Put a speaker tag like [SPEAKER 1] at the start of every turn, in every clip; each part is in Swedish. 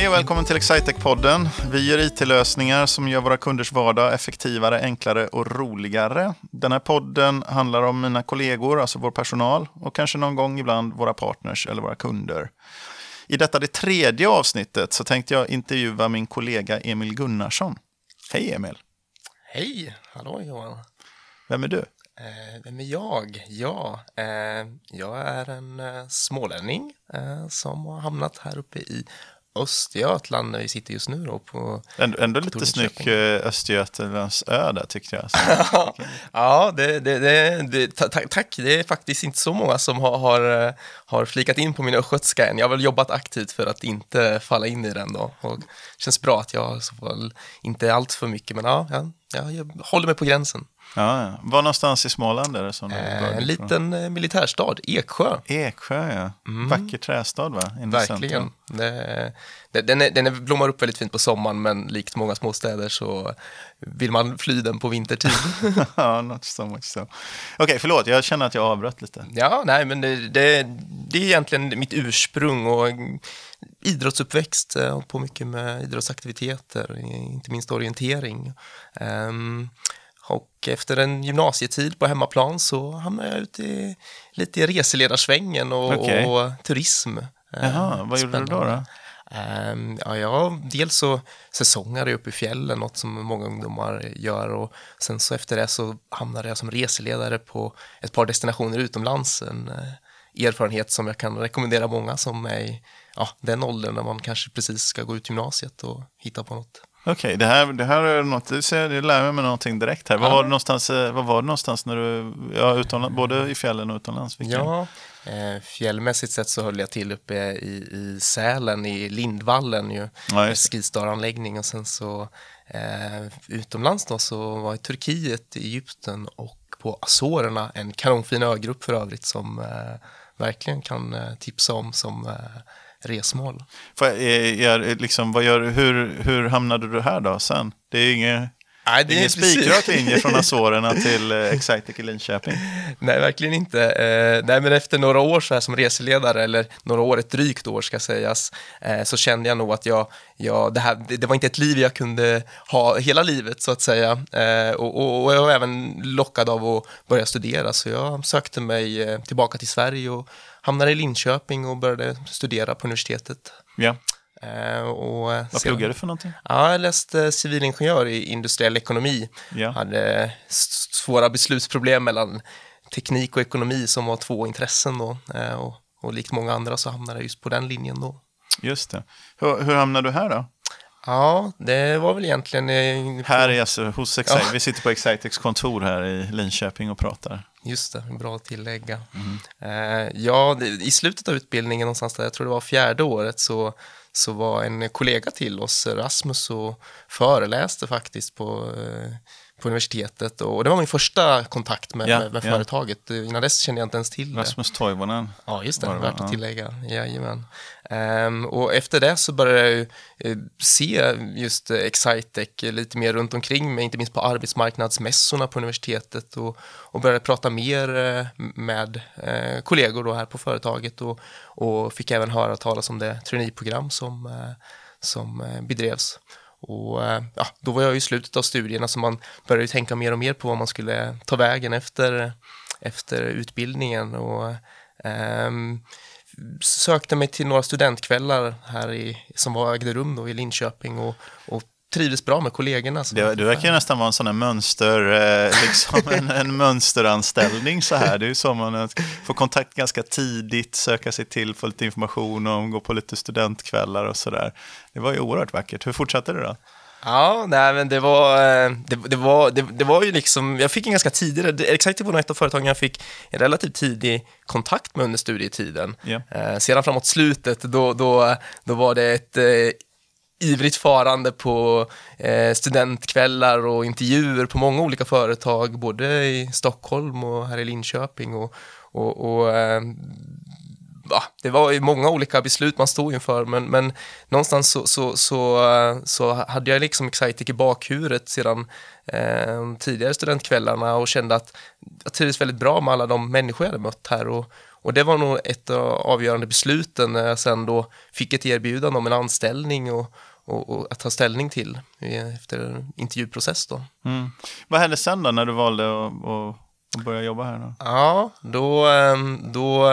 [SPEAKER 1] Hej och välkommen till Excitec-podden. Vi gör IT-lösningar som gör våra kunders vardag effektivare, enklare och roligare. Den här podden handlar om mina kollegor, alltså vår personal, och kanske någon gång ibland våra partners eller våra kunder. I detta det tredje avsnittet så tänkte jag intervjua min kollega Emil Gunnarsson. Hej Emil!
[SPEAKER 2] Hej! Hallå Johan!
[SPEAKER 1] Vem är du?
[SPEAKER 2] Eh, vem är jag? Ja, eh, jag är en eh, smålänning som har hamnat här uppe i Östergötland där vi sitter just nu då på
[SPEAKER 1] Ändå, ändå lite snygg eh, Östergötlands ö där tyckte jag.
[SPEAKER 2] ja, det, det, det, tack. Det är faktiskt inte så många som har, har, eh, har flikat in på min östgötska än. Jag har väl jobbat aktivt för att inte falla in i den då. Och det känns bra att jag inte allt för mycket, men ja, ja, jag håller mig på gränsen.
[SPEAKER 1] Ja. Var någonstans i Småland är det som
[SPEAKER 2] eh, En liten eh, militärstad, Eksjö.
[SPEAKER 1] Eksjö, ja. Mm. Vacker trästad, va?
[SPEAKER 2] Verkligen. Det, den, är, den är, blommar upp väldigt fint på sommaren, men likt många småstäder så vill man fly den på vintertid.
[SPEAKER 1] ja, not so much so. Okej, okay, förlåt, jag känner att jag avbröt lite.
[SPEAKER 2] Ja, nej, men det, det, det är egentligen mitt ursprung och idrottsuppväxt, och på mycket med idrottsaktiviteter, inte minst orientering. Um, och efter en gymnasietid på hemmaplan så hamnade jag ute i, lite i reseledarsvängen och, okay. och turism.
[SPEAKER 1] Jaha, vad gjorde du då? då?
[SPEAKER 2] Um, ja, jag, dels så säsongade jag upp i fjällen, något som många ungdomar gör och sen så efter det så hamnade jag som reseledare på ett par destinationer utomlands. En uh, erfarenhet som jag kan rekommendera många som är i ja, den åldern när man kanske precis ska gå ut gymnasiet och hitta på något.
[SPEAKER 1] Okej, okay, det, här, det här är något, du ser, jag lär mig någonting direkt här. Ja. Var, var, det någonstans, eh, var var det någonstans när du, ja, utomlands, både i fjällen och utomlands?
[SPEAKER 2] Vilken? Ja, eh, fjällmässigt sett så höll jag till uppe i, i Sälen, i Lindvallen ju, ja, skistaranläggning och sen så eh, utomlands då så var i Turkiet, Egypten och på Azorerna, en kanonfin ögrupp för övrigt som eh, verkligen kan eh, tipsa om som resmål.
[SPEAKER 1] Jag, jag, liksom, vad gör, hur, hur hamnade du här då sen? Det är inget... Nej, det är ingen spikrak linje från Azorerna till eh, Excitec i Linköping.
[SPEAKER 2] Nej, verkligen inte. Eh, nej, men efter några år så här som reseledare, eller några år, ett drygt år ska sägas, eh, så kände jag nog att jag, jag, det, här, det, det var inte ett liv jag kunde ha hela livet så att säga. Eh, och, och, och, jag var även lockad av att börja studera, så jag sökte mig eh, tillbaka till Sverige och hamnade i Linköping och började studera på universitetet.
[SPEAKER 1] Ja. Uh, och Vad pluggade du för någonting?
[SPEAKER 2] Ja, jag läste civilingenjör i industriell ekonomi. Ja. Hade svåra beslutsproblem mellan teknik och ekonomi som var två intressen då. Uh, och, och likt många andra så hamnade jag just på den linjen då.
[SPEAKER 1] Just det. Hur, hur hamnade du här då?
[SPEAKER 2] Ja, det var väl egentligen...
[SPEAKER 1] På... Här är alltså hos Excite. Ja. Vi sitter på Excitex kontor här i Linköping och pratar.
[SPEAKER 2] Just det, bra att tillägga. Mm. Uh, ja, i slutet av utbildningen någonstans där, jag tror det var fjärde året, så, så var en kollega till oss, Rasmus, och föreläste faktiskt på uh, på universitetet och det var min första kontakt med, ja, med, med ja. företaget. Innan dess kände jag inte ens till
[SPEAKER 1] det. Rasmus Toivonen.
[SPEAKER 2] Ja, just det värt att tillägga. Jajamän. Um, och efter det så började jag ju, uh, se just uh, Excitec lite mer runt omkring mig, inte minst på arbetsmarknadsmässorna på universitetet och, och började prata mer uh, med kollegor då här på företaget och, och fick även höra talas om det traineeprogram som, som bedrevs. Och ja, då var jag i slutet av studierna så man började tänka mer och mer på vad man skulle ta vägen efter, efter utbildningen. Och, um, sökte mig till några studentkvällar här i, som var, ägde rum då i Linköping och, och trivdes bra med kollegorna.
[SPEAKER 1] Du, du verkar ju nästan vara en sån här mönster, eh, liksom en, en mönsteranställning så här. Det är ju så man får kontakt ganska tidigt, söka sig till, få lite information och gå på lite studentkvällar och så där. Det var ju oerhört vackert. Hur fortsatte det då?
[SPEAKER 2] Ja, nej men det var, eh, det, det, var, det, det var ju liksom, jag fick en ganska tidig, exakt var ett av företagen jag fick en relativt tidig kontakt med under studietiden. Yeah. Eh, sedan framåt slutet, då, då, då var det ett eh, ivrigt farande på eh, studentkvällar och intervjuer på många olika företag, både i Stockholm och här i Linköping. Och, och, och eh, ja, det var ju många olika beslut man stod inför, men, men någonstans så, så, så, så hade jag liksom Excitec i bakhuvudet sedan eh, tidigare studentkvällarna och kände att jag trivdes väldigt bra med alla de människor jag hade mött här och, och det var nog ett av avgörande besluten när jag sen då fick ett erbjudande om en anställning och, och, och att ta ställning till efter en intervjuprocess. Då.
[SPEAKER 1] Mm. Vad hände sen då när du valde att, att börja jobba här? Då?
[SPEAKER 2] Ja, då, ehm, då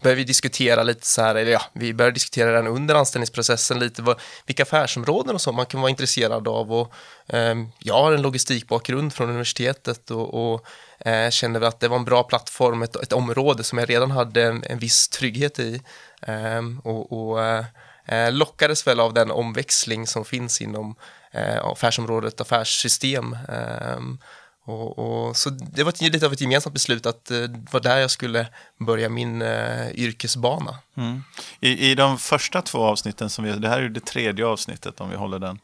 [SPEAKER 2] börjar började vi diskutera lite så här, eller ja, vi började diskutera den under anställningsprocessen lite vad, vilka affärsområden och så man kan vara intresserad av och eh, jag har en logistikbakgrund från universitetet och, och eh, kände att det var en bra plattform, ett, ett område som jag redan hade en, en viss trygghet i eh, och, och eh, eh, lockades väl av den omväxling som finns inom eh, affärsområdet affärssystem ehm, och, och, så det var ett, lite av ett gemensamt beslut att eh, det var där jag skulle börja min eh, yrkesbana.
[SPEAKER 1] Mm. I, I de första två avsnitten, som vi, det här är det tredje avsnittet om vi håller den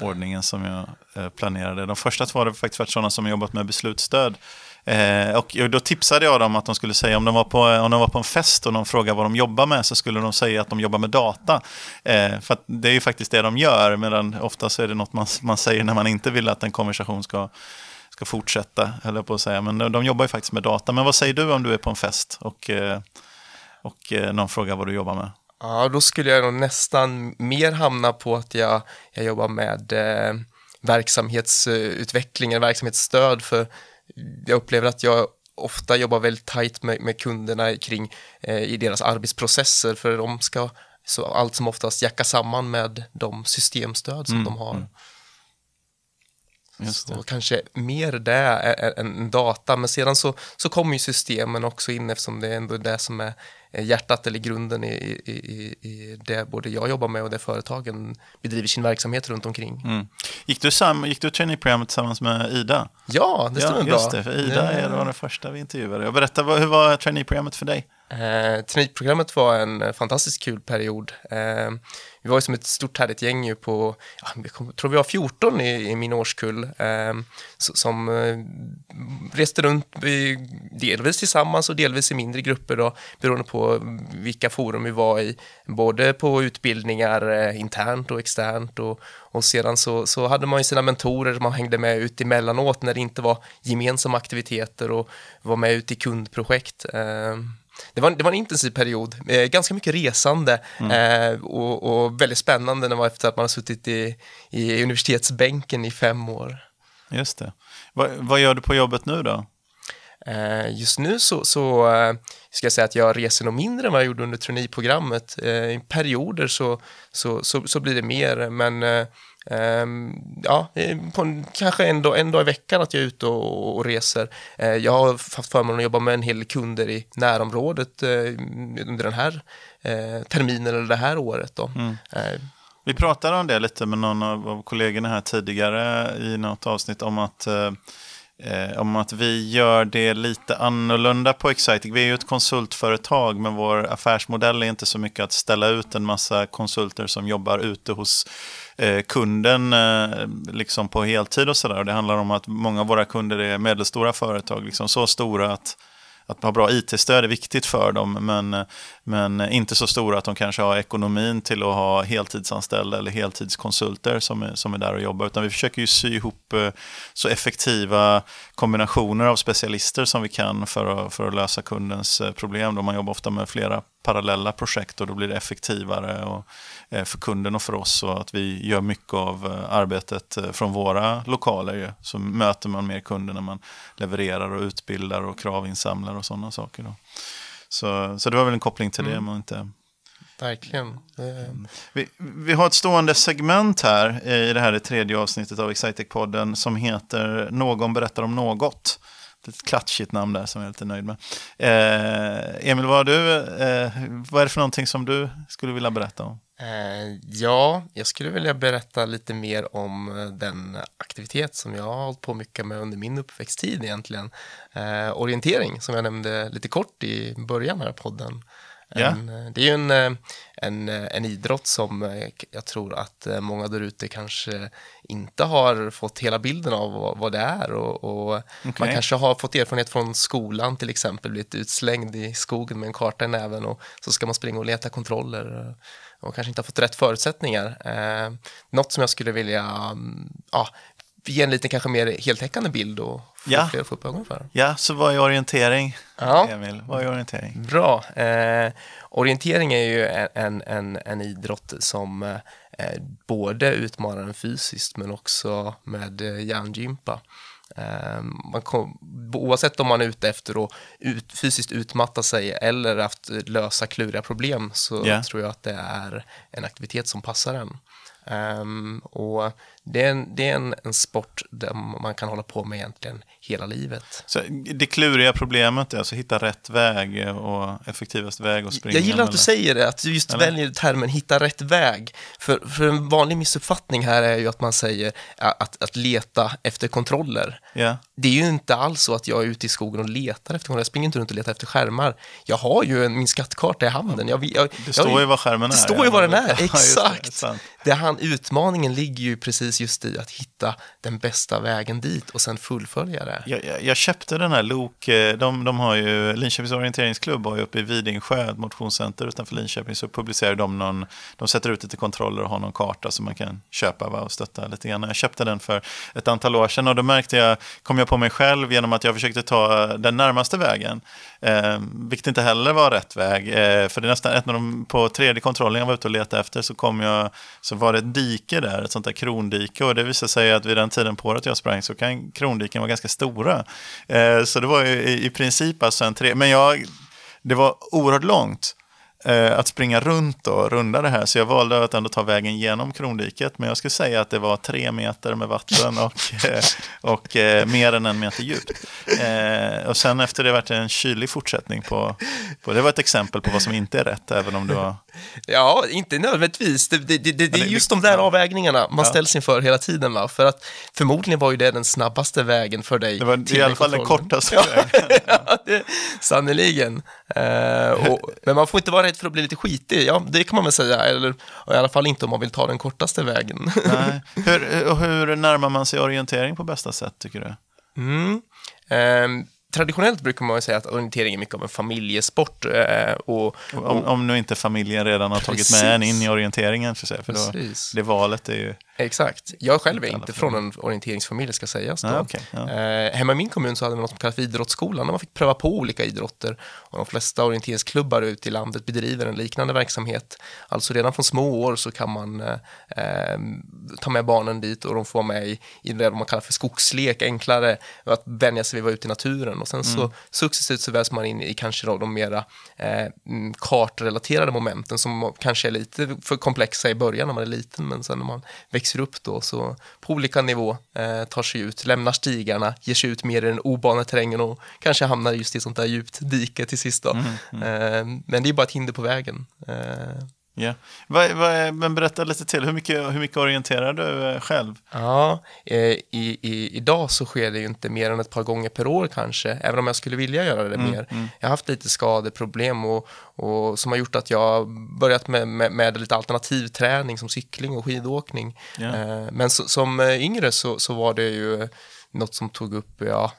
[SPEAKER 1] ordningen som jag eh, planerade. De första två hade faktiskt varit sådana som jobbat med beslutsstöd. Eh, och då tipsade jag dem att de skulle säga, om de var på, om de var på en fest och någon frågade vad de jobbar med, så skulle de säga att de jobbar med data. Eh, för det är ju faktiskt det de gör, medan ofta så är det något man, man säger när man inte vill att en konversation ska ska fortsätta, höll jag på att säga. Men de, de jobbar ju faktiskt med data. Men vad säger du om du är på en fest och, eh, och eh, någon frågar vad du jobbar med?
[SPEAKER 2] Ja, då skulle jag nog nästan mer hamna på att jag, jag jobbar med eh, verksamhetsutveckling, verksamhetsstöd, för jag upplever att jag ofta jobbar väldigt tajt med, med kunderna kring eh, i deras arbetsprocesser, för de ska så allt som oftast jacka samman med de systemstöd som mm, de har. Mm. Så kanske mer det än data, men sedan så, så kommer ju systemen också in eftersom det är ändå det som är hjärtat eller grunden i, i, i det både jag jobbar med och det företagen bedriver sin verksamhet runt omkring. Mm.
[SPEAKER 1] Gick du, sam, gick du traineeprogrammet tillsammans med Ida?
[SPEAKER 2] Ja, det stämmer ja,
[SPEAKER 1] bra. Just det, för Ida är var den första vi intervjuade. Berätta, hur var traineeprogrammet för dig?
[SPEAKER 2] Eh, traineeprogrammet var en eh, fantastiskt kul period. Eh, vi var ju som ett stort härligt gäng ju på, ja, jag tror vi var 14 i, i min årskull, eh, som eh, reste runt delvis tillsammans och delvis i mindre grupper då, beroende på vilka forum vi var i, både på utbildningar eh, internt och externt och, och sedan så, så hade man ju sina mentorer man hängde med ut emellanåt när det inte var gemensamma aktiviteter och var med ut i kundprojekt. Ehm. Det var, det var en intensiv period, eh, ganska mycket resande mm. eh, och, och, väldigt spännande när man efter att man har suttit i, i universitetsbänken i fem år.
[SPEAKER 1] Just det. Va, vad gör du på jobbet nu då?
[SPEAKER 2] Eh, just nu så, så eh, ska jag säga att jag reser nog mindre än vad jag gjorde under traineeprogrammet. Eh, I perioder så, så, så, så, blir det mer, men ja, på en, kanske en dag, en dag i veckan att jag är ute och, och reser. Uh, jag har haft förmånen att jobba med en hel kunder i närområdet uh, under den här uh, terminen eller det här året. Då. Mm.
[SPEAKER 1] Vi pratade om det lite med någon av kollegorna här tidigare i något avsnitt om att Eh, om att vi gör det lite annorlunda på Exciting. Vi är ju ett konsultföretag, men vår affärsmodell är inte så mycket att ställa ut en massa konsulter som jobbar ute hos eh, kunden eh, liksom på heltid och sådär. Det handlar om att många av våra kunder är medelstora företag, liksom så stora att att ha bra it-stöd är viktigt för dem, men, men inte så stora att de kanske har ekonomin till att ha heltidsanställda eller heltidskonsulter som är, som är där och jobbar. Utan vi försöker ju sy ihop eh, så effektiva kombinationer av specialister som vi kan för att, för att lösa kundens eh, problem. Då man jobbar ofta med flera parallella projekt och då blir det effektivare och, eh, för kunden och för oss. Och att vi gör mycket av eh, arbetet eh, från våra lokaler. Så möter man mer kunder när man levererar och utbildar och kravinsamlar och sådana saker. Då. Så, så det var väl en koppling till mm. det. Inte...
[SPEAKER 2] Verkligen.
[SPEAKER 1] Vi, vi har ett stående segment här i det här det tredje avsnittet av Excitec-podden som heter Någon berättar om något ett klatschigt namn där som jag är lite nöjd med. Eh, Emil, vad, du, eh, vad är det för någonting som du skulle vilja berätta om?
[SPEAKER 2] Eh, ja, jag skulle vilja berätta lite mer om eh, den aktivitet som jag har hållit på mycket med under min uppväxttid egentligen. Eh, orientering, som jag nämnde lite kort i början av podden. Ja. En, eh, det är ju en, en, eh, en idrott som jag tror att många där ute kanske inte har fått hela bilden av vad, vad det är och, och okay. man kanske har fått erfarenhet från skolan till exempel, blivit utslängd i skogen med en karta i näven och så ska man springa och leta kontroller och kanske inte har fått rätt förutsättningar. Eh, något som jag skulle vilja mm, ja, ge en lite kanske mer heltäckande bild och få
[SPEAKER 1] Ja.
[SPEAKER 2] fler att få upp ögonen för.
[SPEAKER 1] Ja, så vad är orientering?
[SPEAKER 2] Ja.
[SPEAKER 1] Emil, vad är orientering?
[SPEAKER 2] Bra. Eh, orientering är ju en, en, en, idrott som eh, både utmanar en fysiskt men också med eh, hjärngympa. Eh, man kom, oavsett om man är ute efter att ut, fysiskt utmatta sig eller att lösa kluriga problem så
[SPEAKER 1] Ja.
[SPEAKER 2] tror jag att det är en aktivitet som passar en. Ehm, och det är, en, det är en, en sport där man kan hålla på med egentligen hela livet.
[SPEAKER 1] Så det kluriga problemet är alltså hitta rätt väg och effektivast väg att springa.
[SPEAKER 2] Jag gillar att du säger det, att du just
[SPEAKER 1] Eller?
[SPEAKER 2] väljer termen hitta rätt väg. För, för en vanlig missuppfattning här är ju att man säger att, att leta efter kontroller.
[SPEAKER 1] Ja.
[SPEAKER 2] Det är ju inte alls så att jag är ute i skogen och letar efter kontroller. Jag springer inte runt och letar efter skärmar. Jag har ju en, min skattkarta i handen. Jag, jag,
[SPEAKER 1] Det står ju vad skärmen är.
[SPEAKER 2] Det står ju vad den är,
[SPEAKER 1] Ja, just det,
[SPEAKER 2] exakt. Det han, utmaningen ligger ju precis just i att hitta den bästa vägen dit och sen fullfölja det.
[SPEAKER 1] Jag, jag, jag köpte den här Lok, eh, de, de har ju, Linköpings orienteringsklubb har ju uppe i Vidingsjö, ett motionscenter utanför Linköping, så publicerar de någon, de sätter ut lite kontroller och har någon karta som man kan köpa va, och stötta lite grann. Jag köpte den för ett antal år sedan och då märkte jag, kom jag på mig själv genom att jag försökte ta den närmaste vägen, eh, vilket inte heller var rätt väg, eh, för det är nästan ett av de, på tredje kontrollen jag var ute och letade efter så kom jag, så var det ett dike där, ett sånt där krondike och det visade sig att vid den tiden på året jag sprang så kan krondiken vara ganska stora. Eh, så det var ju i, i princip alltså en tre, men jag, det var oerhört långt eh, att springa runt och runda det här. Så jag valde att ändå ta vägen genom Krondiket. Men jag skulle säga att det var tre meter med vatten och, eh, och eh, mer än en meter djupt. Eh, och sen efter det vart det en kylig fortsättning på, på, det var ett exempel på vad som inte är rätt, även om det var...
[SPEAKER 2] Ja, inte nödvändigtvis. Det, det, det, det är
[SPEAKER 1] det-
[SPEAKER 2] just de där
[SPEAKER 1] ja.
[SPEAKER 2] avvägningarna man
[SPEAKER 1] Ja.
[SPEAKER 2] ställs inför hela tiden. Va? För att förmodligen var ju det den snabbaste vägen för dig.
[SPEAKER 1] Det var
[SPEAKER 2] till
[SPEAKER 1] i alla fall den kortaste vägen.
[SPEAKER 2] ja, det, sannerligen. Eh, men man får inte vara rädd för att bli lite skitig, ja, det kan man väl säga, eller i alla fall inte om man vill ta den kortaste vägen.
[SPEAKER 1] Nej. Hur, hur närmar man sig orientering på bästa sätt, tycker du?
[SPEAKER 2] Mm. Ehm, traditionellt brukar man säga att orientering är mycket av en familjesport. eh, och,
[SPEAKER 1] Om, om nu inte familjen redan har tagit med en in i orienteringen, för, sig, för då,
[SPEAKER 2] Precis.
[SPEAKER 1] det valet är ju...
[SPEAKER 2] Exakt. Jag själv är
[SPEAKER 1] Inte
[SPEAKER 2] från en orienteringsfamilj, ska sägas.
[SPEAKER 1] Ja, okej, ja.
[SPEAKER 2] Eh, hemma i min kommun så hade vi något som kallas för idrottsskolan, där man fick pröva på olika idrotter. Och de flesta orienteringsklubbar ute i landet bedriver en liknande verksamhet. Alltså redan från små år så kan man eh, eh, ta med barnen dit och de får vara med i, i det man kallar för skogslek, enklare att vänja sig vid att vara ute i naturen. Och sen
[SPEAKER 1] Mm.
[SPEAKER 2] så successivt så väljs man in i kanske då de mera eh, mm, kartrelaterade momenten som kanske är lite för komplexa i början när man är liten, men sen när man växer upp då så på olika nivå eh, tar sig ut, lämnar stigarna, ger sig ut mer i den obanade terrängen och kanske hamnar just i sånt där djupt dike till sist då. Eh, men det är bara ett hinder på vägen.
[SPEAKER 1] Ja. Är- men berätta lite till, hur mycket, hur mycket orienterar du eh, själv?
[SPEAKER 2] Ja, eh, i, i, idag så sker det ju inte mer än ett par gånger per år kanske, även om jag skulle vilja göra det mer. Jag har haft lite skadeproblem och, och som har gjort att jag har börjat med, med, med lite alternativ träning som cykling och skidåkning. Eh, men så, som eh, yngre så, så var det ju något som tog upp, ja,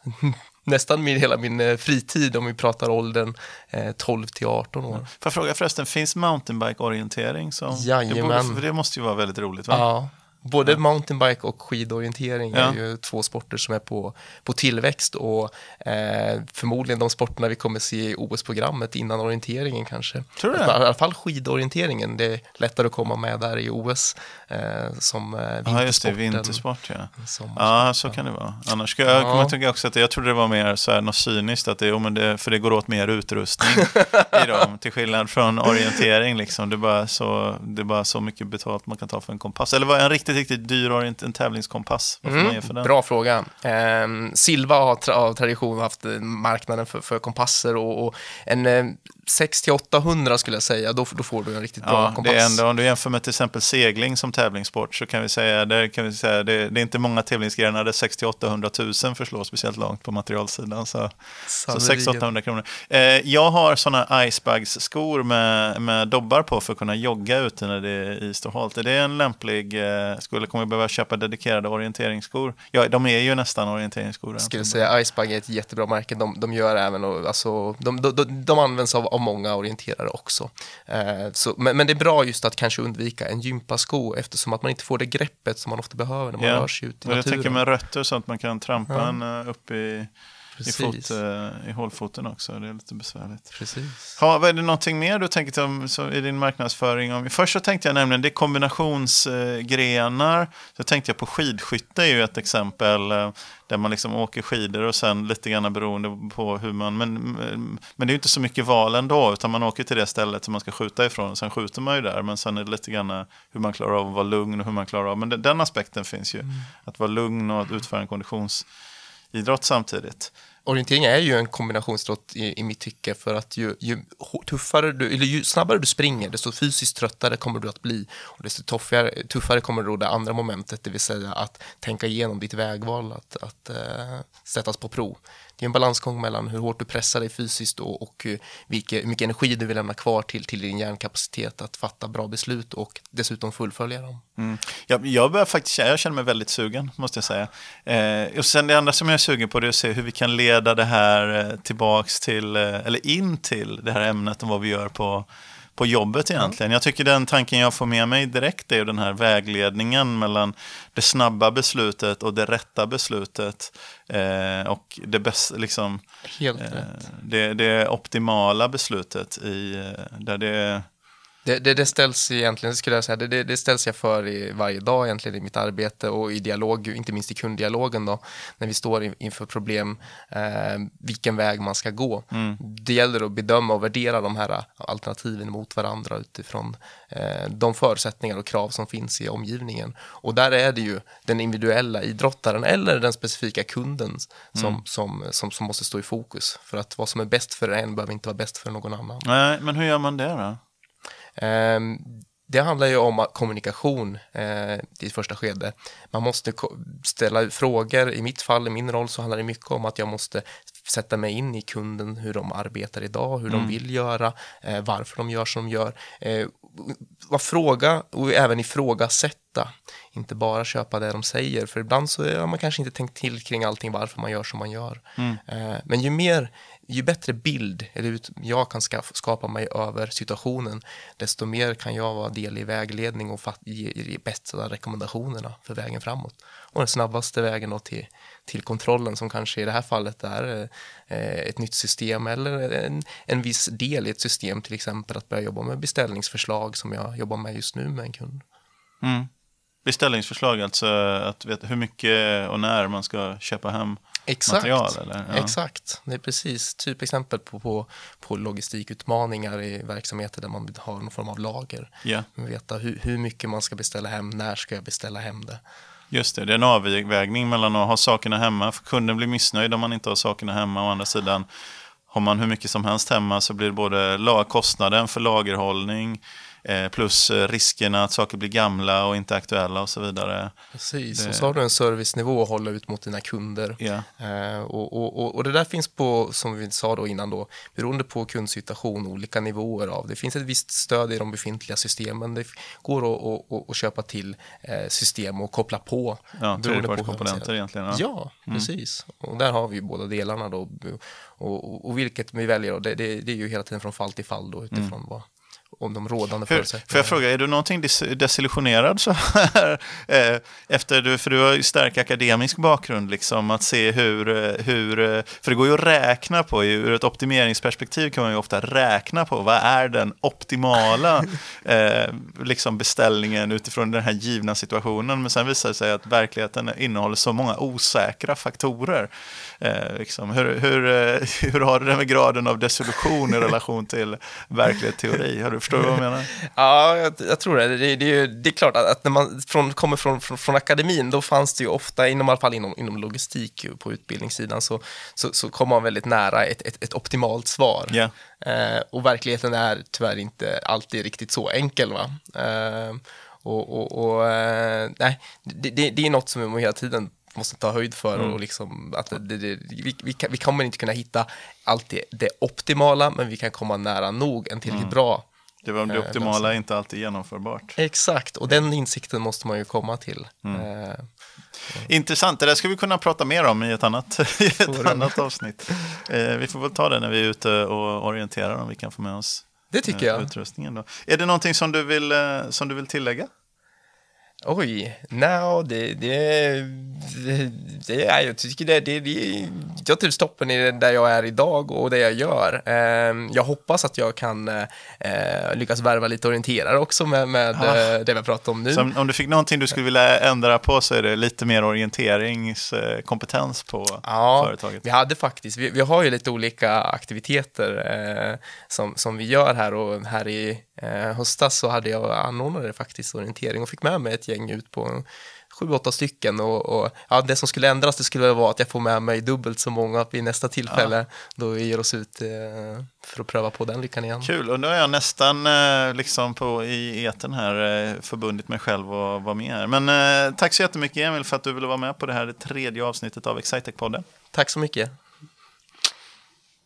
[SPEAKER 2] nästan min, hela min eh, fritid om vi pratar åldern eh, 12 till 18 år.
[SPEAKER 1] Får jag fråga förresten, finns mountainbike-orientering? Som,
[SPEAKER 2] Jajamän.
[SPEAKER 1] Det, borde, det måste ju vara väldigt roligt, va?
[SPEAKER 2] Ja, både mountainbike och skidorientering
[SPEAKER 1] Ja.
[SPEAKER 2] är ju två sporter som är på, på tillväxt och eh, förmodligen de sporterna vi kommer se i OS-programmet innan orienteringen kanske.
[SPEAKER 1] Tror du det?
[SPEAKER 2] I alla fall skidorienteringen, det är lättare att komma med där i OS eh, som eh,
[SPEAKER 1] Ja, just det,
[SPEAKER 2] vintersporten.
[SPEAKER 1] vintersport, ja. Ja, så kan det vara. Annars ska jag
[SPEAKER 2] Ja.
[SPEAKER 1] kommer tycka också att jag trodde det var mer så här, något cyniskt, att det, jo, men det, för det går åt mer utrustning i dem, till skillnad från orientering. Liksom. Det, är bara så, det är bara så mycket betalt man kan ta för en kompass. Eller vad är en riktigt, riktigt dyr orient, en tävlingskompass? Vad får man ge för den?
[SPEAKER 2] Mm, Bra fråga. Ehm, Silva har tra- av tradition haft eh, marknaden för, för kompasser och, och en eh, 600-800 skulle jag säga, då, då får du en riktigt bra
[SPEAKER 1] Ja,
[SPEAKER 2] kompass.
[SPEAKER 1] det är ändå, om du jämför med till exempel segling som tävlingssport så kan vi säga, där kan vi säga det, det är inte många tävlingsgrenar där 60-800 000 förslår speciellt långt på materialsidan. Så, så
[SPEAKER 2] Sannerligen.
[SPEAKER 1] 600-800 kronor. Eh, jag har sådana icebags-skor med, med dobbar på för att kunna jogga ute när det är is och halt. Är det en lämplig, eh, skulle kommer behöva köpa dedikerade orienteringsskor? Ja, de är ju nästan orienteringsskor.
[SPEAKER 2] skulle säga Icebug är ett jättebra märke. De, de gör även, och, alltså, de, de, de, används av, av många orienterare också. Eh, så, men, men, det är bra just att kanske undvika en gympasko eftersom att man inte får det greppet som man ofta behöver när man ja. rör sig ut i naturen.
[SPEAKER 1] Jag tänker med rötter så att man kan trampa ja. en eh, upp i i, fot, eh, i hålfoten också. Det är lite besvärligt.
[SPEAKER 2] Precis.
[SPEAKER 1] Ha, är det någonting mer du tänker om i din marknadsföring? Om, först så tänkte jag nämligen, det är kombinationsgrenar. Eh, så tänkte jag på skidskytte är ju ett exempel. Eh, där man liksom åker skidor och sen lite grann beroende på hur man... Men, men det är ju inte så mycket val ändå, utan man åker till det stället som man ska skjuta ifrån. Och sen skjuter man ju där, men sen är det lite grann hur man klarar av att vara lugn och hur man klarar av... Men den, den aspekten finns ju. Mm. Att vara lugn och att utföra en konditions idrott samtidigt.
[SPEAKER 2] Orientering är ju en kombinationsidrott i, i mitt tycke för att ju, ju, tuffare du, eller ju snabbare du springer, desto fysiskt tröttare kommer du att bli och desto tuffare, tuffare kommer då det andra momentet, det vill säga att tänka igenom ditt vägval, att, att uh, sättas på prov det är en balansgång mellan hur hårt du pressar dig fysiskt och, och eh, vilke, hur mycket energi du vill lämna kvar till, till din hjärnkapacitet att fatta bra beslut och dessutom fullfölja dem.
[SPEAKER 1] Mm. Jag, jag, börjar faktiskt, jag känner mig väldigt sugen, måste jag säga. Eh, och sen det andra som jag är sugen på det är att se hur vi kan leda det här eh, tillbaks till, eh, eller in till det här ämnet om vad vi gör på på jobbet egentligen. Jag tycker den tanken jag får med mig direkt är den här vägledningen mellan det snabba beslutet och det rätta beslutet. Eh, och det, bästa, liksom,
[SPEAKER 2] Helt eh,
[SPEAKER 1] det, det optimala beslutet i, eh, där det
[SPEAKER 2] det, det, det, ställs egentligen, skulle jag säga, det, det, ställs jag för i varje dag egentligen i mitt arbete och i dialog, inte minst i kunddialogen då, när vi står inför problem, eh, vilken väg man ska gå. Mm. Det gäller att bedöma och värdera de här alternativen mot varandra utifrån eh, de förutsättningar och krav som finns i omgivningen. Och där är det ju den individuella idrottaren eller den specifika kunden som, mm. som, som, som måste stå i fokus. För att vad som är bäst för en behöver inte vara bäst för någon annan.
[SPEAKER 1] Nej, men hur gör man det då?
[SPEAKER 2] Ehm, det handlar ju om kommunikation eh, i första skede. Man måste ställa frågor. I mitt fall, i min roll, så handlar det mycket om att jag måste sätta mig in i kunden, hur de arbetar idag, hur mm. de vill göra, eh, varför de gör som de gör. Eh, fråga och även ifrågasätta, inte bara köpa det de säger, för ibland så har man kanske inte tänkt till kring allting varför man gör som man gör. Mm. Eh, men ju mer ju bättre bild eller jag kan skapa mig över situationen, desto mer kan jag vara del i vägledning och ge, de bästa rekommendationerna för vägen framåt. Och den snabbaste vägen då till, till kontrollen som kanske i det här fallet är eh, ett nytt system eller en, en viss del i ett system, till exempel att börja jobba med beställningsförslag som jag jobbar med just nu med en kund.
[SPEAKER 1] Mm. Beställningsförslag, alltså att veta hur mycket och när man ska köpa hem Exakt. material? Eller?
[SPEAKER 2] Ja. Exakt, det är precis typexempel på, på, på logistikutmaningar i verksamheter där man har någon form av lager.
[SPEAKER 1] Yeah.
[SPEAKER 2] Veta hur, hur mycket man ska beställa hem, när ska jag beställa hem det.
[SPEAKER 1] Just det, det är en avvägning mellan att ha sakerna hemma, för kunden blir missnöjd om man inte har sakerna hemma. Å andra sidan, har man hur mycket som helst hemma så blir det både kostnaden för lagerhållning, plus eh, riskerna att saker blir gamla och inte aktuella och så vidare.
[SPEAKER 2] Precis, det... och så har du en servicenivå att hålla ut mot dina kunder.
[SPEAKER 1] Yeah.
[SPEAKER 2] och, och, och, det där finns på, som vi sa då innan, då, beroende på kundsituation, olika nivåer av. Det finns ett visst stöd i de befintliga systemen. Det går att, att, köpa till eh, system och koppla på.
[SPEAKER 1] Ja, tredjepartskomponenter egentligen.
[SPEAKER 2] Ja, ja mm. precis. Och där har vi båda delarna då. Och, och, vilket vi väljer, då, det, det, det, är ju hela tiden från fall till fall då, utifrån mm. vad om de rådande förutsättningarna.
[SPEAKER 1] Får jag fråga, är du någonting des desillusionerad så här? Eh, efter du, för du har ju stark akademisk bakgrund, liksom, att se hur, eh, hur... Eh, för det går ju att räkna på, ur ett optimeringsperspektiv kan man ju ofta räkna på vad är den optimala eh, liksom beställningen utifrån den här givna situationen. Men sen visar det sig att verkligheten innehåller så många osäkra faktorer. Eh, liksom, hur, hur, hur har det med graden av desillusion i relation till verklighet teori? Har du Förstår du vad jag menar?
[SPEAKER 2] ja, jag, jag, tror det. Det, det, det är klart att, att när man från, kommer från, från, från, akademin, då fanns det ju ofta, inom, i alla fall inom, inom logistik på utbildningssidan, så, så, så kom man väldigt nära ett, ett, ett optimalt svar.
[SPEAKER 1] Yeah.
[SPEAKER 2] Eh, och verkligheten är tyvärr inte alltid riktigt så enkel. Va? Eh, och, och, och eh, nej, det, det, det är något som vi hela tiden måste ta höjd för mm. och liksom att det, det, vi, vi, kan, vi kommer inte kunna hitta alltid det optimala, men vi kan komma nära nog en tillräckligt mm. bra
[SPEAKER 1] Det var det
[SPEAKER 2] Eh,
[SPEAKER 1] optimala är inte alltid genomförbart.
[SPEAKER 2] Exakt, och den insikten måste man ju komma till.
[SPEAKER 1] Mm.
[SPEAKER 2] Eh,
[SPEAKER 1] Intressant, det där ska vi kunna prata mer om i ett annat, i ett annat avsnitt. Eh, vi får väl ta det när vi är ute och orienterar om vi kan få med oss
[SPEAKER 2] det tycker
[SPEAKER 1] eh,
[SPEAKER 2] jag.
[SPEAKER 1] utrustningen. Då. Är det någonting som du vill, som du vill tillägga?
[SPEAKER 2] Oj, no, det, det, det, är, jag tycker det, det, det, jag trivs toppen i det där jag är idag och det jag gör. Eh, jag hoppas att jag kan eh, lyckas värva lite orienterare också med, med
[SPEAKER 1] Ah.
[SPEAKER 2] eh, det vi pratat om nu.
[SPEAKER 1] Så om, om du fick någonting du skulle vilja ändra på så är det lite mer orienteringskompetens på
[SPEAKER 2] Ja,
[SPEAKER 1] företaget.
[SPEAKER 2] vi hade faktiskt, vi, vi har ju lite olika aktiviteter eh, som, som vi gör här och här i eh, höstas så hade jag anordnade faktiskt orientering och fick med mig ett gäng ut på sju, åtta stycken och, och ja, det som skulle ändras det skulle vara att jag får med mig dubbelt så många vid nästa tillfälle då vi ger oss ut eh, för att pröva på den lyckan igen.
[SPEAKER 1] Kul, och nu har jag nästan eh, liksom på, i eten här eh, förbundit mig själv att vara med här. Men eh, tack så jättemycket Emil för att du ville vara med på det här det tredje avsnittet av Excitec-podden.
[SPEAKER 2] Tack så mycket.